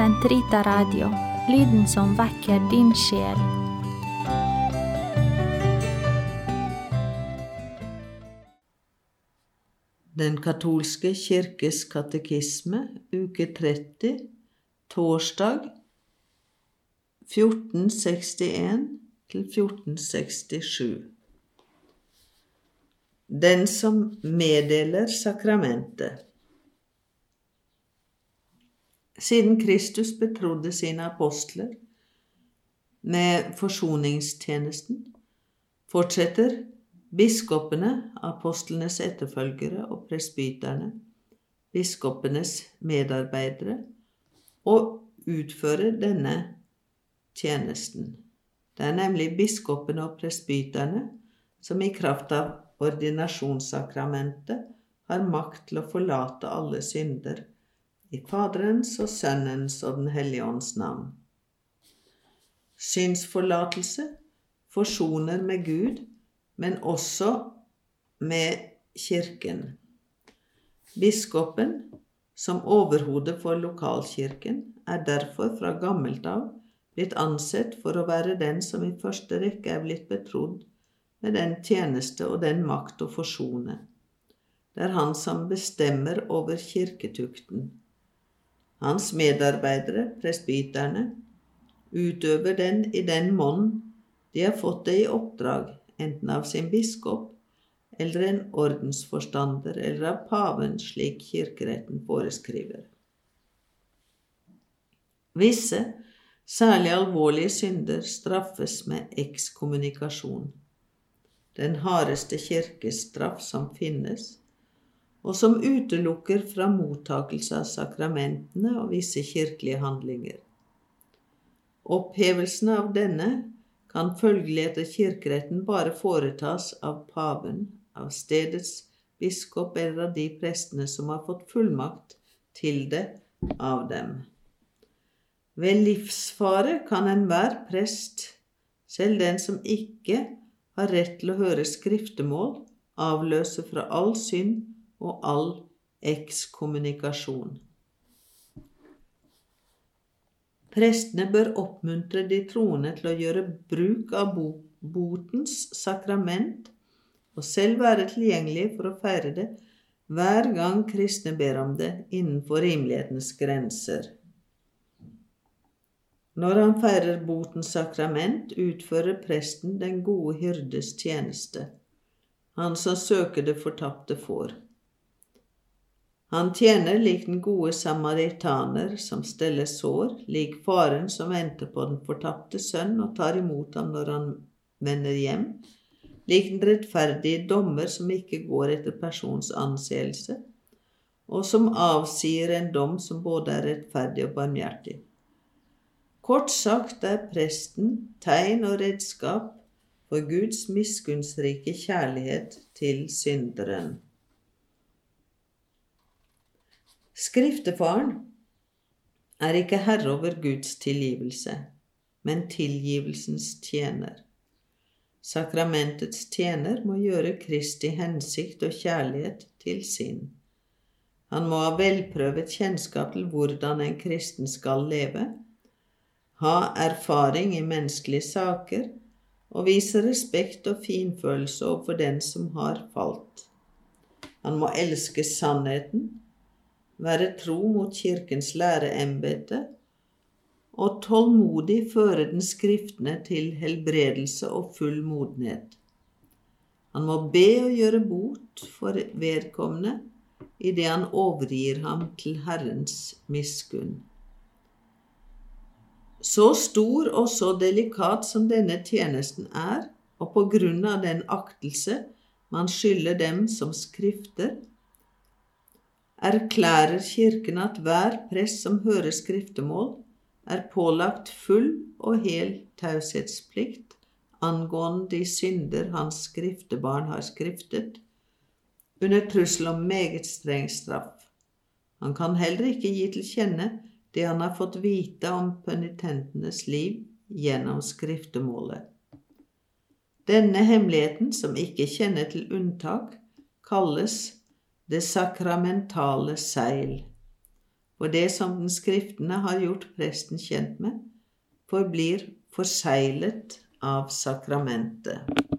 Sentrita Radio, lyden som vekker din sjel. Den katolske kirkes katekisme, uke 30, torsdag 1461 til 1467. Den som meddeler sakramentet. Siden Kristus betrodde sine apostler med forsoningstjenesten, fortsetter biskopene, apostlenes etterfølgere og presbyterne, biskopenes medarbeidere, å utføre denne tjenesten. Det er nemlig biskopene og presbyterne som i kraft av ordinasjonssakramentet har makt til å forlate alle synder i Faderens og Sønnens og Den hellige ånds navn. Synsforlatelse forsoner med Gud, men også med Kirken. Biskopen, som overhode for lokalkirken, er derfor fra gammelt av blitt ansett for å være den som i første rekke er blitt betrodd med den tjeneste og den makt å forsone. Det er han som bestemmer over kirketukten. Hans medarbeidere, presbyterne, utøver den i den monn de har fått det i oppdrag, enten av sin biskop eller en ordensforstander eller av paven, slik kirkeretten foreskriver. Visse, særlig alvorlige synder, straffes med ekskommunikasjon, den hardeste kirkestraff som finnes, og som utelukker fra mottakelse av sakramentene og visse kirkelige handlinger. Opphevelsen av denne kan følgelig etter kirkeretten bare foretas av paven, av stedets biskop eller av de prestene som har fått fullmakt til det av dem. Ved livsfare kan enhver prest, selv den som ikke har rett til å høre skriftemål, avløse fra all synd og all ekskommunikasjon. Prestene bør oppmuntre de troende til å gjøre bruk av botens sakrament og selv være tilgjengelige for å feire det hver gang kristne ber om det innenfor rimelighetens grenser. Når han feirer botens sakrament, utfører presten den gode hyrdes tjeneste, han som søker det fortapte får. Han tjener lik den gode samaritaner som steller sår, lik faren som venter på den fortapte sønn og tar imot ham når han vender hjem, lik den rettferdige dommer som ikke går etter persons anseelse, og som avsier en dom som både er rettferdig og barmhjertig. Kort sagt er presten tegn og redskap for Guds miskunnsrike kjærlighet til synderen. Skriftefaren er ikke herre over Guds tilgivelse, men tilgivelsens tjener. Sakramentets tjener må gjøre Kristi hensikt og kjærlighet til sin. Han må ha velprøvet kjennskap til hvordan en kristen skal leve, ha erfaring i menneskelige saker og vise respekt og finfølelse overfor den som har falt. Han må elske sannheten være tro mot Kirkens læreembete og tålmodig føre den skriftene til helbredelse og full modenhet. Han må be og gjøre bot for vedkommende idet han overgir ham til Herrens miskunn. Så stor og så delikat som denne tjenesten er, og på grunn av den aktelse man skylder dem som skrifter, erklærer Kirken at hver prest som hører skriftemål, er pålagt full og hel taushetsplikt angående de synder hans skriftebarn har skriftet, under trussel om meget streng straff. Han kan heller ikke gi til kjenne det han har fått vite om penitentenes liv gjennom skriftemålet. Denne hemmeligheten, som ikke kjenner til unntak, kalles det sakramentale seil. for det som den skriftene har gjort presten kjent med, forblir forseglet av sakramentet.